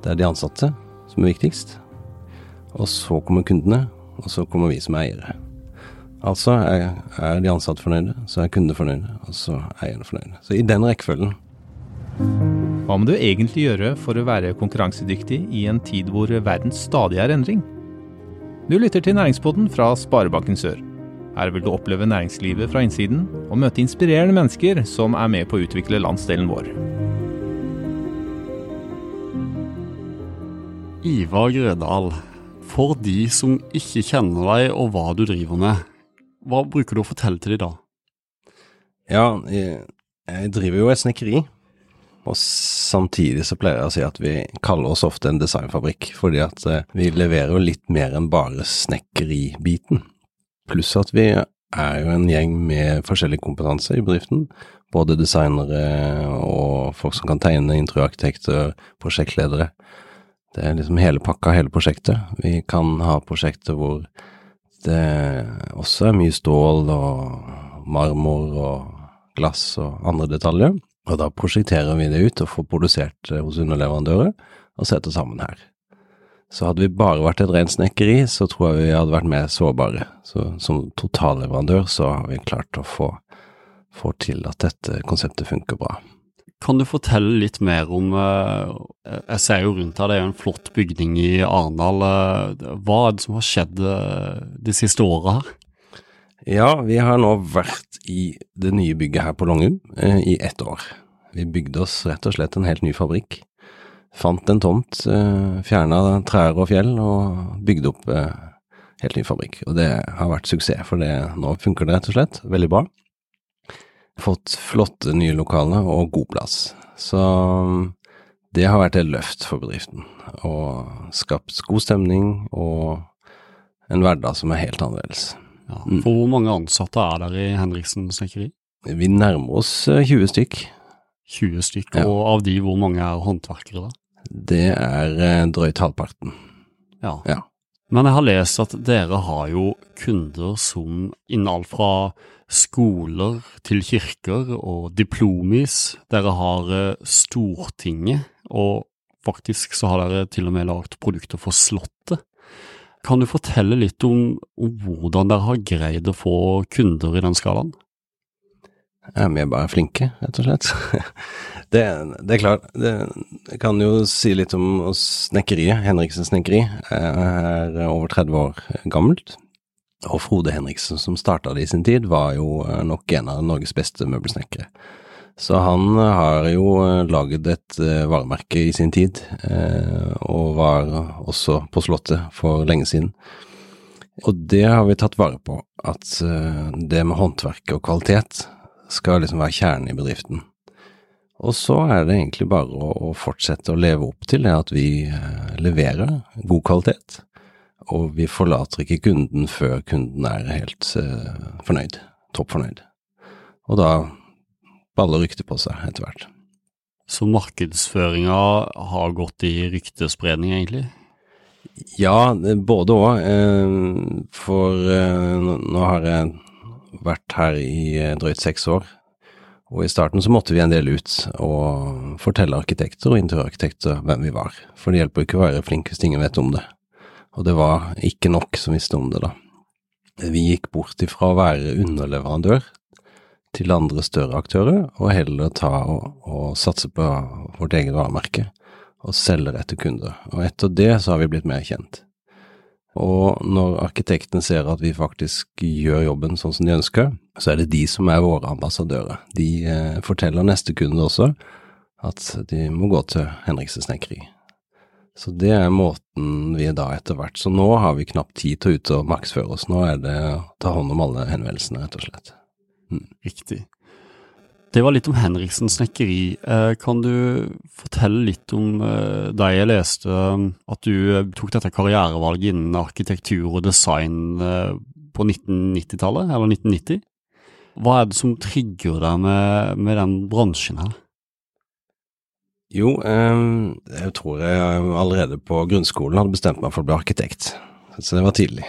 Det er de ansatte som er viktigst. Og så kommer kundene, og så kommer vi som eiere. Altså er, er de ansatte fornøyde, så er kundene fornøyde, og så er eierne fornøyde. Så i den rekkefølgen. Hva må du egentlig gjøre for å være konkurransedyktig i en tid hvor verden stadig er endring? Du lytter til Næringspodden fra Sparebanken Sør. Her vil du oppleve næringslivet fra innsiden, og møte inspirerende mennesker som er med på å utvikle landsdelen vår. Ivar Grødal, for de som ikke kjenner deg og hva du driver med, hva bruker du å fortelle til de da? Ja, jeg, jeg driver jo et snekkeri. Og samtidig så pleier jeg å si at vi kaller oss ofte en designfabrikk, fordi at eh, vi leverer jo litt mer enn bare snekkeribiten. Pluss at vi er jo en gjeng med forskjellig kompetanse i bedriften. Både designere og folk som kan tegne, interiørarkitekter, prosjektledere. Det er liksom hele pakka, hele prosjektet. Vi kan ha prosjekter hvor det også er mye stål og marmor og glass og andre detaljer. Og da prosjekterer vi det ut og får produsert hos underleverandører og setter sammen her. Så hadde vi bare vært et rent snekkeri, så tror jeg vi hadde vært mer sårbare. Så som totalleverandør så har vi klart å få, få til at dette konseptet funker bra. Kan du fortelle litt mer om Jeg ser jo rundt her, det er jo en flott bygning i Arendal. Hva er det som har skjedd de siste åra her? Ja, vi har nå vært i det nye bygget her på Longum eh, i ett år. Vi bygde oss rett og slett en helt ny fabrikk. Fant en tomt, eh, fjerna trær og fjell og bygde opp eh, helt ny fabrikk. Og det har vært suksess, for det, nå funker det rett og slett veldig bra. Fått flotte nye lokaler og god plass. Så det har vært et løft for bedriften. Og skapt god stemning og en hverdag som er helt annerledes. Ja, for hvor mange ansatte er der i Henriksen snekkeri? Vi nærmer oss 20 stykk. 20 stykk, ja. og av de hvor mange er håndverkere da? Det er drøyt halvparten. Ja. ja. Men jeg har lest at dere har jo kunder som innen alt fra skoler til kirker og diplomis. Dere har Stortinget, og faktisk så har dere til og med lagd produkter for Slottet. Kan du fortelle litt om, om, hvordan dere har greid å få kunder i den skalaen? Ja, vi er bare flinke, rett og slett. Det, det er klart, det, kan jo si litt om snekkeriet. Henriksen snekkeri er over 30 år gammelt. Og Frode Henriksen, som starta det i sin tid, var jo nok en av Norges beste møbelsnekkere. Så han har jo laget et varemerke i sin tid, og var også på Slottet for lenge siden. Og det har vi tatt vare på, at det med håndverk og kvalitet skal liksom være kjernen i bedriften. Og så er det egentlig bare å fortsette å leve opp til det at vi leverer god kvalitet, og vi forlater ikke kunden før kunden er helt fornøyd, topp fornøyd. Og da baller ryktet på seg etter hvert. Så markedsføringa har gått i ryktespredning, egentlig? Ja, både òg. For nå har jeg vært her i drøyt seks år, og i starten så måtte vi en del ut og fortelle arkitekter og interiørarkitekter hvem vi var. For det hjelper ikke å være flink hvis ingen vet om det. Og det var ikke nok som visste om det, da. Vi gikk bort ifra å være underleverandør til andre større aktører, og heller ta og, og satse på vårt eget varemerke og selge det til kunder. Og etter det så har vi blitt mer kjent. Og når arkitektene ser at vi faktisk gjør jobben sånn som de ønsker, så er det de som er våre ambassadører. De eh, forteller neste kunde også at de må gå til Henriksen snekkeri. Så det er måten vi da etter hvert Så nå har vi knapt tid til å ut og maksføre oss. Nå er det å ta hånd om alle henvendelsene, rett og slett. Mm. Riktig. Det var litt om Henriksen snekkeri. Kan du fortelle litt om deg? Jeg leste at du tok dette karrierevalget innen arkitektur og design på 1990-tallet, eller 1990. Hva er det som trigger deg med, med den bransjen her? Jo, jeg tror jeg allerede på grunnskolen hadde bestemt meg for å bli arkitekt. Så det var tidlig.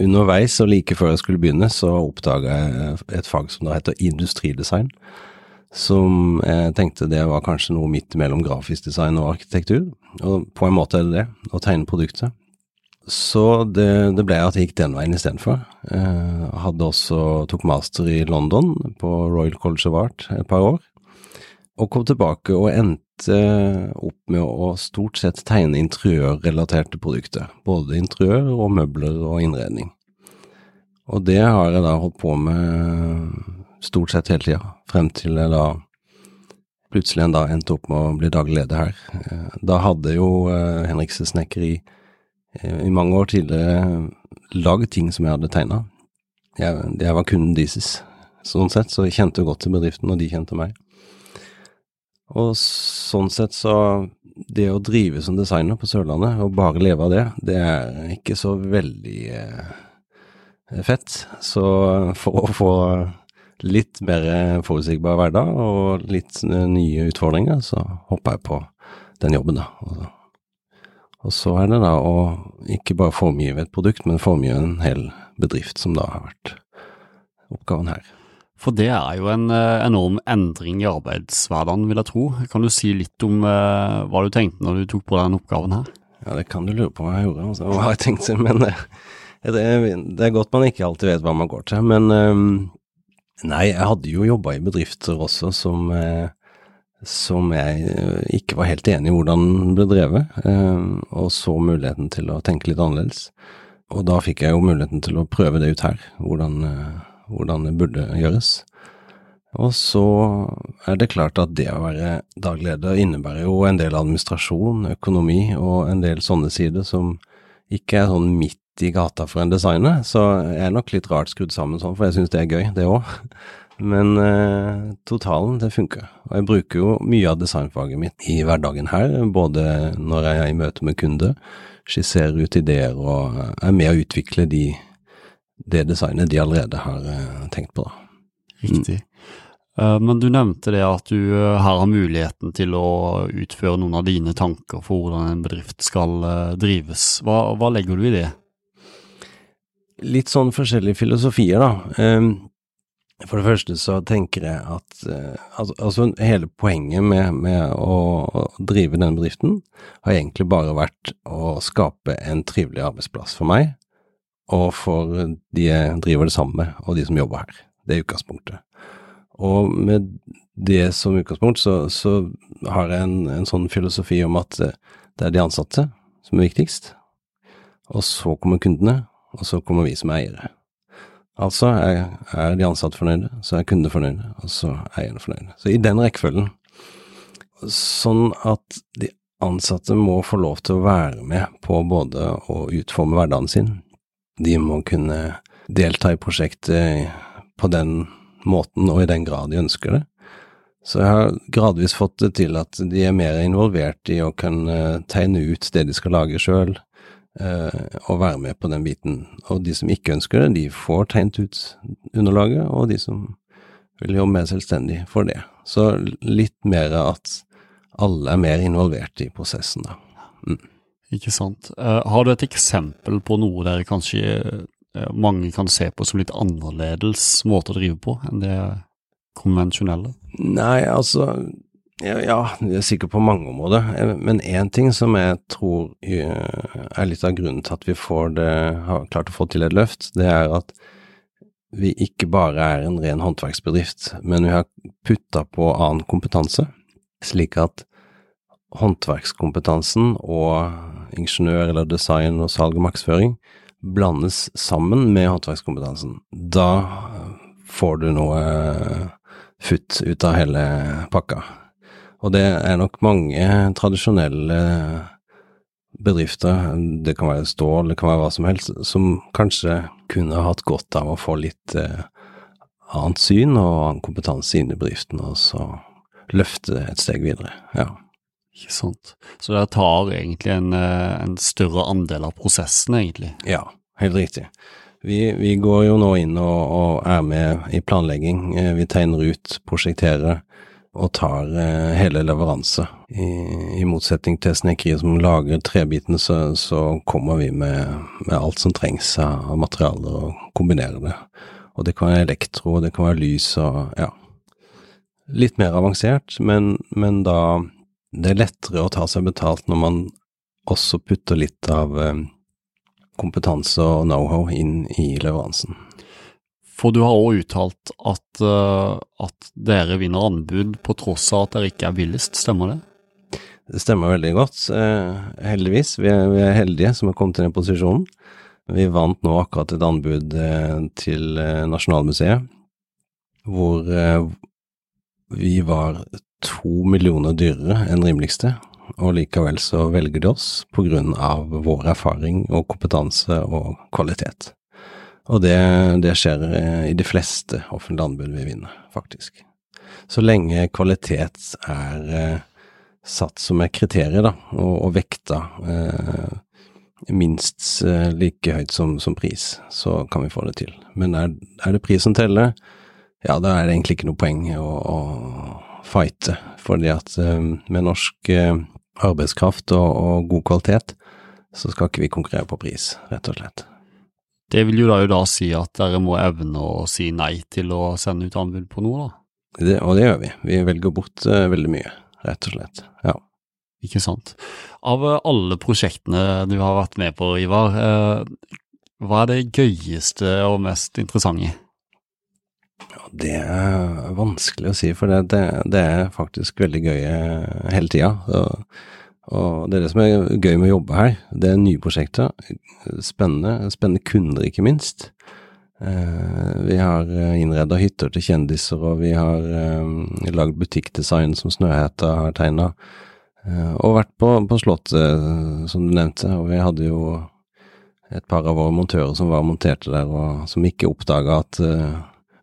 underveis og like før jeg skulle begynne, så oppdaga jeg et fag som da heter industridesign. som jeg tenkte det var kanskje noe midt mellom grafisk design og arkitektur. Og på en måte er det det, å tegne produktet. Så det, det ble at jeg gikk den veien istedenfor. Eh, hadde også tok master i London, på Royal College of Art, et par år. Og kom tilbake og endte opp med å stort sett tegne interiørrelaterte produkter. Både interiør og møbler og innredning. Og det har jeg da holdt på med stort sett hele tida, frem til jeg da plutselig en dag endte opp med å bli daglig leder her. Eh, da hadde jo eh, Henriksen Snekkeri eh, i mange år tidligere lagd ting som jeg hadde tegna. Jeg, jeg, var kunden deres, sånn sett, så jeg kjente jo godt til bedriften, og de kjente meg. Og sånn sett så Det å drive som designer på Sørlandet, og bare leve av det, det er ikke så veldig eh, fett. Så for å få litt mer forutsigbar hverdag og litt nye utfordringer, så hoppa jeg på den jobben, da. Og, så er det da å ikke bare formgive et produkt, men formgive en hel bedrift, som da har vært oppgaven her. For det er jo en uh, enorm endring i arbeidshverdagen, vil jeg tro. Kan du si litt om uh, hva du tenkte når du tok på denne oppgaven her? Ja, det kan du lure på hva jeg gjorde, altså. hva jeg tenkte, men uh, det, det, er godt man ikke alltid vet hva man går til. Men Nei, jeg hadde jo jobba i bedrifter også som, eh, som jeg eh, ikke var helt enig i hvordan ble drevet, eh, og så muligheten til å tenke litt annerledes. Og da fikk jeg jo muligheten til å prøve det ut her, hvordan, hvordan det burde gjøres. Og så er det klart at det å være dagleder innebærer jo en del administrasjon, økonomi og en del sånne sider som ikke er sånn midt i gata for en designer, så jeg er nok litt rart skrudd sammen sånn, for jeg syns det er gøy, det òg. Men eh, totalen, det funker. Og jeg bruker jo mye av designfaget mitt i hverdagen her, både når jeg er i møte med kunder, skisserer ut ideer og er med å utvikle de, det designet de allerede har eh, tenkt på. da. Riktig. Mm. Men du nevnte det at du eh, her har muligheten til å utføre noen av dine tanker for hvordan en bedrift skal eh, drives. Hva, hva legger du i det? litt sånn forskjellige filosofier, da. For det første så tenker jeg at altså, hele poenget med, med å, drive denne bedriften har egentlig bare vært å skape en trivelig arbeidsplass for meg, og for de jeg driver det sammen med, og de som jobber her. Det er utgangspunktet. Og med det som utgangspunkt så, så har jeg en, en, sånn filosofi om at eh, det er de ansatte som er viktigst, og så kommer kundene, og så kommer vi som eiere. Altså er, er de ansatte fornøyde, så er kundene fornøyde, og så er eierne fornøyde. Så i den rekkefølgen. Sånn at de ansatte må få lov til å være med på både å utforme hverdagen sin, de må kunne delta i prosjektet på den måten og i den grad de ønsker det. Så jeg har gradvis fått det til at de er mer involvert i å kunne tegne ut det de skal lage sjøl, og være med på den biten. Og de som ikke ønsker det, de får tegnet ut underlaget, og de som vil jobbe mer selvstendig, får det. Så litt mer at alle er mer involvert i prosessen, da. Mm. Ikke sant. Uh, har du et eksempel på noe dere kanskje uh, mange kan se på som litt annerledes måte å drive på enn det konvensjonelle? Nei, altså ja, det er sikkert på mange områder. Eh, men én ting som jeg tror eh, er litt av grunnen til at vi det, har klart å få til et løft, det er at vi ikke bare er en ren håndverksbedrift, men vi har putta på annen kompetanse, slik at håndverkskompetansen og ingeniør eller design og salg og markedsføring blandes sammen med håndverkskompetansen. Da får du noe futt ut av hele pakka. Og det er nok mange tradisjonelle bedrifter, det kan være stål, det kan være hva som helst, som kanskje kunne hatt godt av å få litt eh, annet syn og annen kompetanse inn i bedriften, og så løfte et steg videre. Ja. Ikke sant. Så det tar egentlig en, eh, en, større andel av prosessen, egentlig? Ja, helt riktig. Vi, vi går jo nå inn og, og, er med i planlegging. Eh, vi tegner ut, prosjekterer og tar eh, hele leveranse. I, I, motsetning til snekkeriet som lager trebitene, så, så kommer vi med, med, alt som trengs av materialer og kombinerer det. Og det kan være elektro, det kan være lys og ja. litt mer avansert, men, men da det er lettere å ta seg betalt når man også putter litt av eh, kompetanse og know-how inn i leveransen. For du har òg uttalt at, uh, at, dere vinner anbud på tross av at dere ikke er billigst, stemmer det? Det stemmer veldig godt, eh, heldigvis. Vi er, vi er, heldige som har kommet i den posisjonen. Vi vant nå akkurat et anbud eh, til eh, Nasjonalmuseet, hvor eh, vi var to millioner dyrere enn rimeligste, og likevel så velger de oss på grunn av vår erfaring og kompetanse og kvalitet. Og det, det skjer eh, i de fleste offentlige anbud vi vinner, faktisk. Så lenge kvalitet er eh, satt som et kriterium, da, og, og vekta eh, minst eh, like høyt som, som, pris, så kan vi få det til. Men er, er, det pris som teller, ja, da er det egentlig ikke noe poeng å, å fighte, fordi at eh, med norsk eh, arbeidskraft og, og god kvalitet, så skal ikke vi konkurrere på pris, rett og slett. Det vil jo da, jo da si at dere må evne å si nei til å sende ut anbud på noe, da? Det, og det gjør vi. Vi velger bort uh, veldig mye, rett og slett. Ja. Ikke sant. Av alle prosjektene du har vært med på, Ivar, uh, hva er det gøyeste og mest interessante? Det er vanskelig å si, for det, det, det er faktisk veldig gøy hele tida. Og det er det som er gøy med å jobbe her. Det er nye prosjekter. Spennende, spennende kunder, ikke minst. Eh, vi har eh, innreda hytter til kjendiser, og vi har eh, lagd butikkdesign som Snøhetta har tegna. Og vært på, på Slottet, som du nevnte, og vi hadde jo et par av våre montører som var monterte der, og som ikke oppdaga at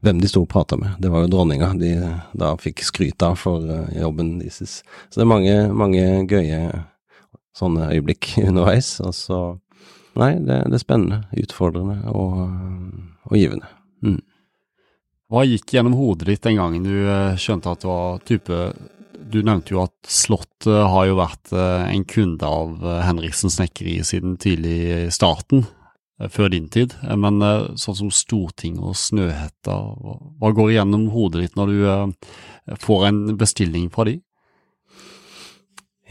hvem de sto og prata med. Det var jo dronninga de da fikk skryt av for uh, jobben deres. Så det er mange, mange gøye sånne øyeblikk underveis. Og så Nei, det, det er spennende, utfordrende og, og givende. Mm. Hva gikk gjennom hodet ditt den gangen du uh, skjønte at det var type Du nevnte jo at Slott uh, har jo vært en kunde av Henriksen Snekkeri siden tidlig i starten. Eh, før din tid. Eh, men eh, sånn som Stortinget og Snøhetta, hva går igjennom hodet ditt når du får en bestilling fra de?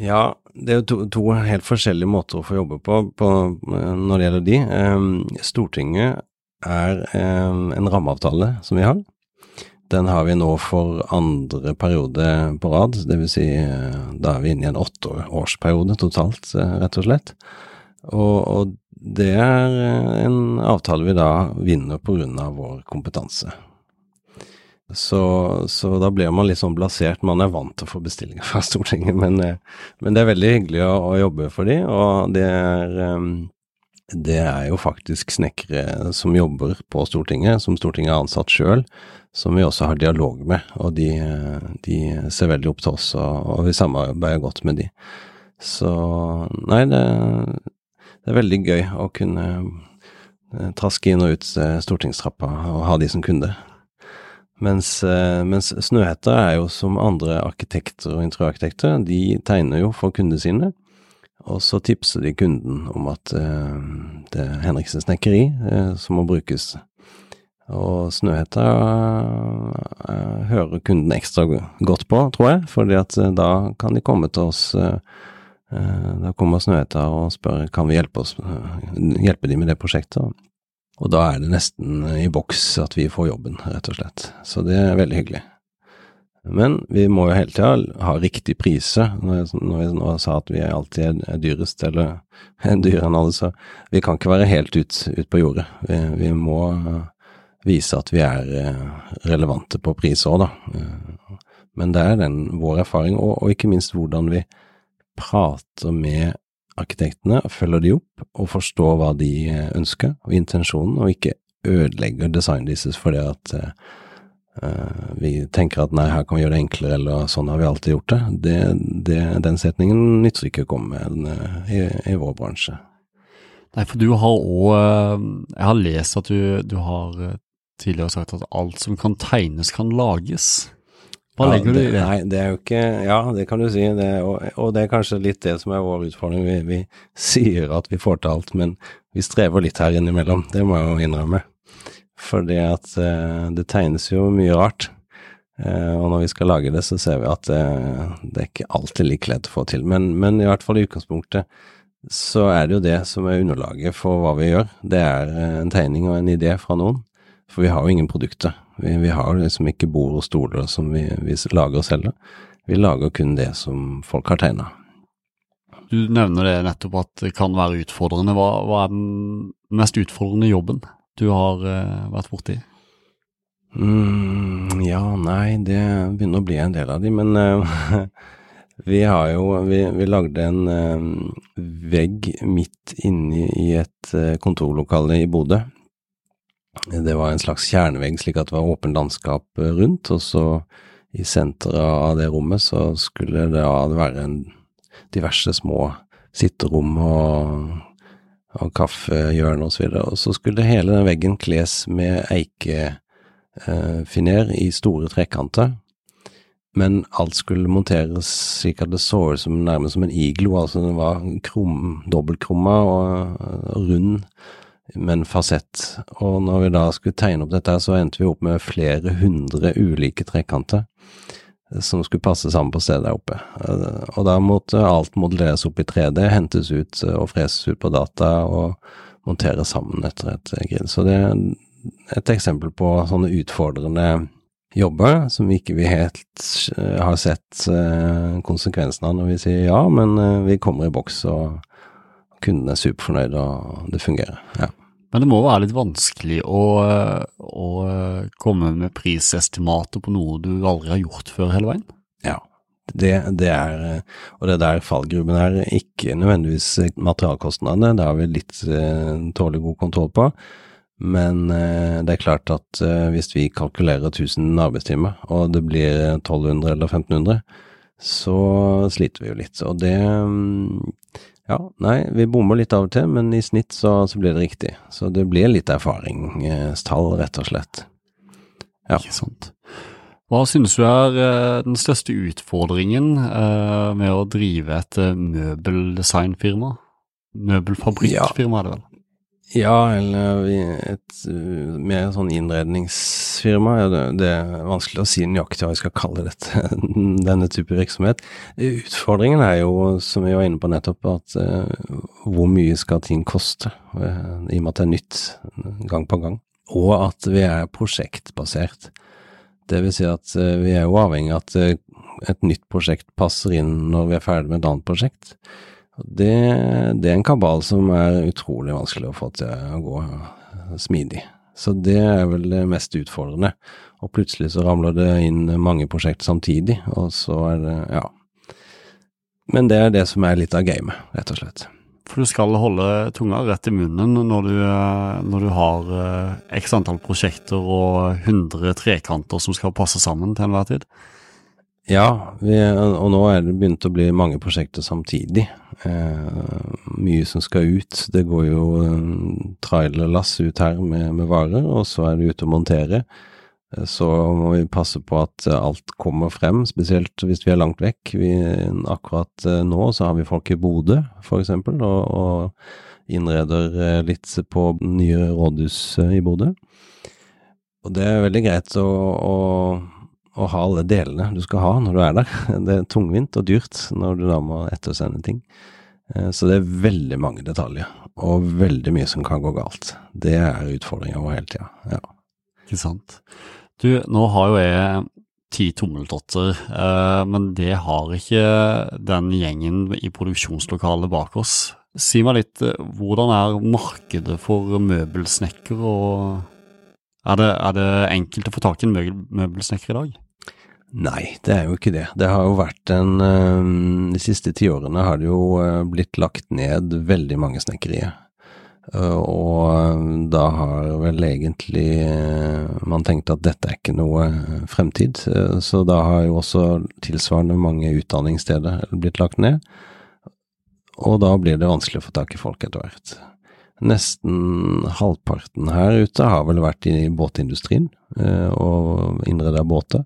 Ja, det er jo to, to, helt forskjellige måter å få jobbe på, på når det gjelder de. Stortinget er en rammeavtale som vi har. Den har vi nå for andre periode på rad, dvs. Si, da er vi inne i en åtteårsperiode totalt, rett og slett. Og, og det er eh, en avtale vi da vinner av vår kompetanse. Så, så, da blir man litt sånn blasert. Man er vant til å få bestillinger fra Stortinget, men, eh, men det er veldig hyggelig å, å jobbe for de, og det er, eh, det er jo faktisk snekkere som jobber på Stortinget, som Stortinget har ansatt sjøl, som vi også har dialog med. Og de, de ser veldig opp til oss, og, og vi samarbeider godt med de. Så nei, det, det er veldig gøy å kunne eh, traske inn og ut eh, stortingstrappa og ha de som kunde. Mens, eh, mens Snøhetta er jo som andre arkitekter og interiørarkitekter, de tegner jo for kundene sine, og så tipser de kunden om at det er Henriksen snekkeri som må brukes. Og Snøhetta hører kunden ekstra godt på, tror jeg, fordi at da kan de komme til oss da kommer Snøhetta og spør kan vi hjelpe, oss, eh, hjelpe de med det prosjektet. Og da er det nesten i boks at vi får jobben, rett og slett. Så det er veldig hyggelig. Men vi må jo hele tida ha riktig priser. Når jeg, nå sa at vi alltid er dyrest, eller er alle, så vi kan ikke være helt ut, ut på jordet. Vi, vi, må vise at vi er relevante på pris òg, da. Men det er den, vår erfaring, og, og ikke minst hvordan vi prater med arkitektene, følger de opp og forstår hva de ønsker og intensjonen, og ikke ødelegger designet deres fordi at uh, vi tenker at nei, her kan vi gjøre det enklere, eller sånn har vi alltid gjort det. det, det den setningen nytter ikke å komme med i, i, vår bransje. Nei, for du har òg Jeg har lest at du, du har tidligere sagt at alt som kan tegnes, kan lages. Hva ja, legger du i det? Nei, det er jo ikke Ja, det kan du si. Det, og, og, det er kanskje litt det som er vår utfordring. Vi, vi, sier at vi får til alt, men vi strever litt her innimellom. Det må jeg jo innrømme. Fordi at eh, det tegnes jo mye rart. Eh, og når vi skal lage det, så ser vi at det, det er ikke alltid like lett å få til. Men, men, i hvert fall i utgangspunktet så er det jo det som er underlaget for hva vi gjør. Det er en tegning og en idé fra noen. For vi har jo ingen produkter. Vi, vi har liksom ikke bord og stoler som vi, vi lager og selger. Vi lager kun det som folk har tegna. Du nevner det nettopp at det kan være utfordrende. Hva, hva er den mest utfordrende jobben du har uh, vært borti? Mm, ja, nei, det begynner å bli en del av de, men uh, vi har jo Vi, vi lagde en uh, vegg midt inne i et kontorlokale i Bodø. Det var en slags kjernevegg, slik at det var åpent landskap rundt, og så i senteret av det rommet så skulle det være en diverse små sitterom og, og kaffehjørne osv. Og, og så skulle hele den veggen kles med eikefiner eh, i store trekanter. Men alt skulle monteres slik at det så ut som nærmest som en iglo, altså den var krum, dobbeltkrumma og, og rund, men fasett. Og når vi da skulle tegne opp dette, så endte vi opp med flere hundre ulike trekanter som skulle passe sammen på stedet der oppe. Eh, og da måtte alt modelleres opp i 3D, hentes ut eh, og freses ut på data og monteres sammen etter et grid. Så det er et eksempel på sånne utfordrende jobber som vi ikke helt eh, har sett konsekvensen av når vi sier ja, men vi kommer i boks og kunden er superfornøyd og det fungerer. Ja. Men det må være litt vanskelig å, å komme med prisestimater på noe du aldri har gjort før hele veien? Ja, det, det er, og det er der fallgruben er. Ikke nødvendigvis materialkostnadene, det har vi litt eh, tålelig god kontroll på. Men eh, det er klart at eh, hvis vi kalkulerer 1000 arbeidstimer, og det blir 1200 eller 1500, så sliter vi jo litt. Og det mm, ja, nei, vi bommer litt av og til, men i snitt så, så blir det riktig. Så det blir litt erfaringstall, rett og slett. Ja. Ikke sant. Hva synes du er uh, den største utfordringen uh, med å drive et uh, møbeldesignfirma? Møbelfabrikkfirma, er det vel? Ja, eller et uh, mer sånn innredningsfirma. Det, det er vanskelig å si nøyaktig hva vi skal kalle dette, denne type virksomhet. Utfordringen er jo, som vi var inne på nettopp, at uh, hvor mye skal ting koste? Uh, I og med at det er nytt gang på gang. Og at vi er prosjektbasert. Det vil si at vi er jo avhengig av at et nytt prosjekt passer inn når vi er ferdig med et annet prosjekt. Det, det, er en kabal som er utrolig vanskelig å få til å gå smidig. Så det er vel det mest utfordrende. Og plutselig så ramler det inn mange prosjekter samtidig, og så er det ja. Men det er det som er litt av gamet, rett og slett. For du skal holde tunga rett i munnen når du, når du har eh, x antall prosjekter og 100 trekanter som skal passe sammen til enhver tid? Ja, vi, og nå er det begynt å bli mange prosjekter samtidig. Eh, mye som skal ut. Det går jo eh, trailerlass ut her med, med, varer, og så er det ute å montere. Eh, så må vi passe på at alt kommer frem, spesielt hvis vi er langt vekk. Vi, akkurat eh, nå så har vi folk i Bodø, for eksempel, og, og innreder litt på nye rådhus i Bodø. Og det er veldig greit å, å å ha alle delene du skal ha når du er der. Det er tungvint og dyrt når du da må ettersende ting. Eh, så det er veldig mange detaljer, og veldig mye som kan gå galt. Det er utfordringa vår hele tida. Ja. Ikke sant. Du, nå har jo jeg ti tommeltotter, eh, men det har ikke den gjengen i produksjonslokalet bak oss. Si meg litt, eh, hvordan er markedet for møbelsnekker og er det, er det, enkelt å få tak i en møbelsnekker i dag? Nei, det er jo ikke det. Det har jo vært en eh, De siste tiårene har det jo eh, blitt lagt ned veldig mange snekkerier. Eh, og da har vel egentlig man tenkt at dette er ikke noe fremtid. Så da har jo også tilsvarende mange utdanningssteder blitt lagt ned. Og da blir det vanskelig å få tak i folk etter hvert. Nesten halvparten her ute har vel vært i båtindustrien eh, og innreda båter.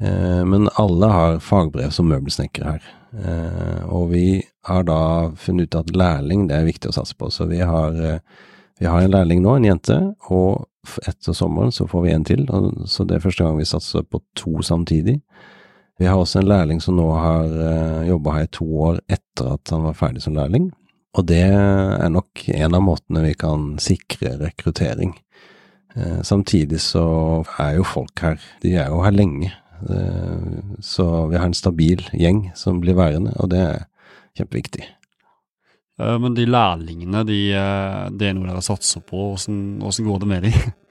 Eh, men alle har fagbrev som møbelsnekkere her. Eh, og vi har da funnet ut at lærling det er viktig å satse på. Så vi har, vi har en lærling nå, en jente, og etter sommeren så får vi en til, så det er første gang vi satser på to samtidig. Vi har også en lærling som nå har jobba her i to år etter at han var ferdig som lærling. Og det er nok en av måtene vi kan sikre rekruttering. Uh, samtidig så er jo folk her, de er jo her lenge. Uh, så vi har en stabil gjeng som blir værende, og det er kjempeviktig. Men de lærlingene, de, det er noe dere satser på. Hvordan går det med de?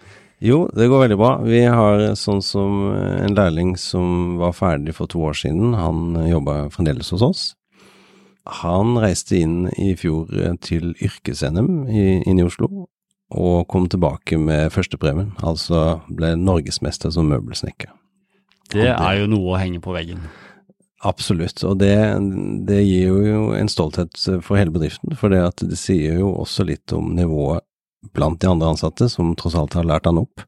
Jo, det går veldig bra. Vi har sånn som en lærling som var ferdig for to år siden. Han jobba fremdeles hos oss. Han reiste inn i fjor til yrkes-NM inne i Oslo, og kom tilbake med førstepremien. Altså ble norgesmester som møbelsnekker. Det er jo noe å henge på veggen. Absolutt, og det, det, gir jo en stolthet for hele bedriften. For det, det sier jo også litt om nivået blant de andre ansatte, som tross alt har lært han opp.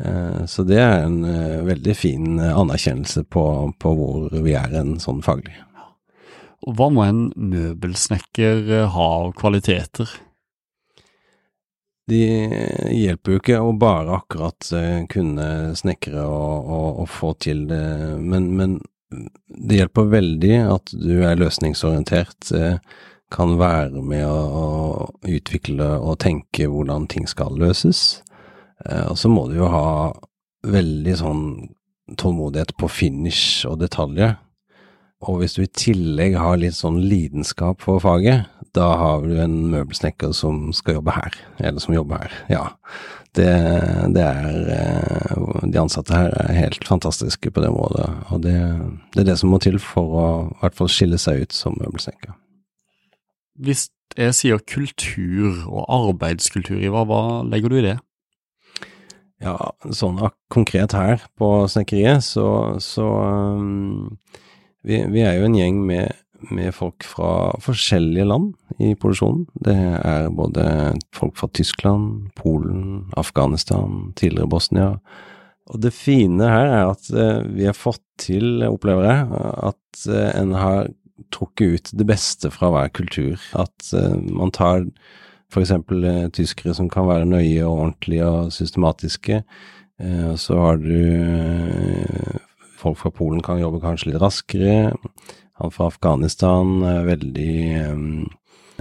Eh, så det er en eh, veldig fin eh, anerkjennelse på, på hvor vi er en sånn faglig. Hva må en møbelsnekker ha av kvaliteter? De hjelper jo ikke å bare akkurat kunne snekre og, og, og få til det, men, men, det hjelper veldig at du er løsningsorientert kan være med å, utvikle og tenke hvordan ting skal løses. Eh, og så må du jo ha veldig sånn tålmodighet på finish og detaljer. Og hvis du i tillegg har litt sånn lidenskap for faget, da har du en møbelsnekker som skal jobbe her, eller som jobber her. Ja. Det, det er eh, De ansatte her er helt fantastiske på det området, og det, det er det som må til for å i hvert fall skille seg ut som møbelsnekker. Hvis jeg sier kultur og arbeidskultur, Ivar, hva legger du i det? Ja, sånn konkret her på snekkeriet, så, så um, vi, vi, er jo en gjeng med, med, folk fra forskjellige land i produksjonen. Det er både folk fra Tyskland, Polen, Afghanistan, tidligere Bosnia. Og det fine her er at uh, vi har fått til, opplever jeg, at uh, en har trukket ut det beste fra hver kultur. At uh, man tar f.eks. Eh, tyskere som kan være nøye og ordentlige og systematiske. Eh, så har du uh, folk fra Polen kan jobbe kanskje litt raskere. Han fra Afghanistan er veldig um,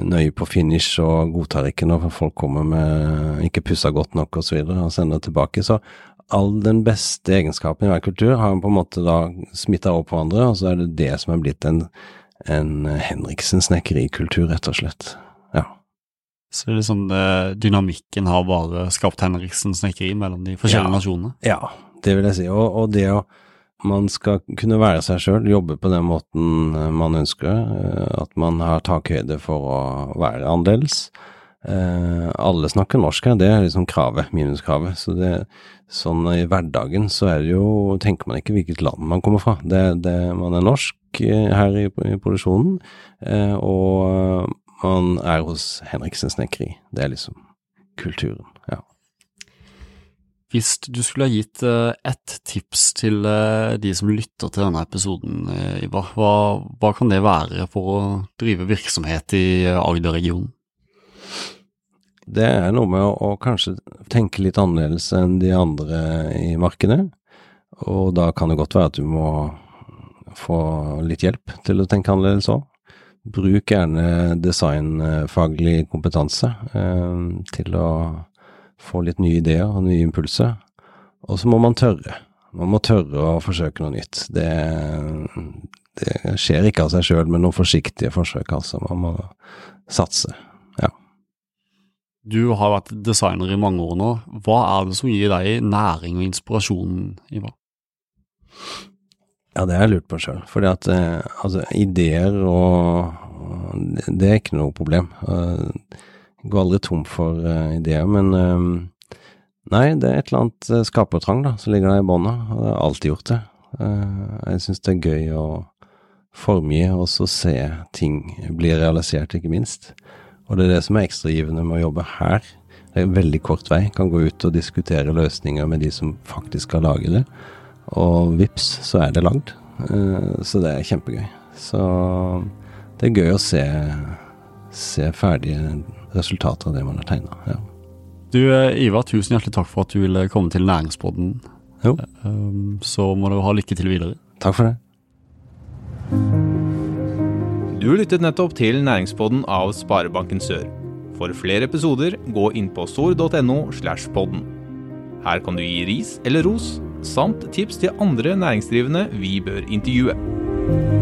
nøye på finish og godtar ikke når folk kommer med ikke pussa godt nok osv. Og, så og sender tilbake. Så all den beste egenskapen i hver kultur har på en måte da smitta over på andre, og så er det det som er blitt en en Henriksen snekkerikultur, rett og slett. Ja. Så liksom det, dynamikken har bare skapt Henriksen snekkeri mellom de forskjellige ja. nasjonene? Ja, det vil jeg si. Og, og det å man skal kunne være seg sjøl, jobbe på den måten eh, man ønsker, eh, at man har takhøyde for å være annerledes. Eh, alle snakker norsk her, det er liksom kravet, minuskravet. Så det, sånn i hverdagen så er det jo, tenker man ikke hvilket land man kommer fra. Det, det, man er norsk, her i, i produksjonen, og man er hos Henriksen Snekkeri. Det er liksom kulturen, ja. Hvis du skulle ha gitt uh, ett tips til uh, de som lytter til denne episoden, uh, Ivar, hva, hva, kan det være for å drive virksomhet i Agder-regionen? Det er noe med å, å, kanskje tenke litt annerledes enn de andre i markedet. Og da kan det godt være at du må få litt hjelp til å tenke annerledes òg. Bruk gjerne designfaglig kompetanse eh, til å få litt nye ideer og nye impulser. Og så må man tørre. Man må tørre å forsøke noe nytt. Det, det skjer ikke av seg sjøl med noen forsiktige forsøk, altså. Man må satse. Ja. Du har vært designer i mange år nå. Hva er det som gir deg næring og inspirasjon, Ivar? Ja, det har jeg lurt på sjøl. Fordi at eh, altså, ideer og, Det er ikke noe problem. Jeg går aldri tom for uh, ideer, men uh, Nei, det er et eller annet uh, skapertrang da, som ligger der i bånda. Og jeg har alltid gjort det. Uh, jeg syns det er gøy å formgi og så se ting bli realisert, ikke minst. Og det er det som er ekstragivende med å jobbe her. Det er en veldig kort vei. Kan gå ut og diskutere løsninger med de som faktisk skal lage det og vips, så er det lagd. Eh, så det er kjempegøy. Så det er gøy å se, se ferdige resultater av det man har tegna. Ja. Du Ivar, tusen hjertelig takk for at du ville komme til Næringspodden. Jo. Um, så må du ha lykke til videre. Takk for det. Du lyttet nettopp til Næringspodden av Sparebanken Sør. For flere episoder, gå inn på sor.no slash podden. Her kan du gi ris eller ros, samt tips til andre næringsdrivende vi bør intervjue.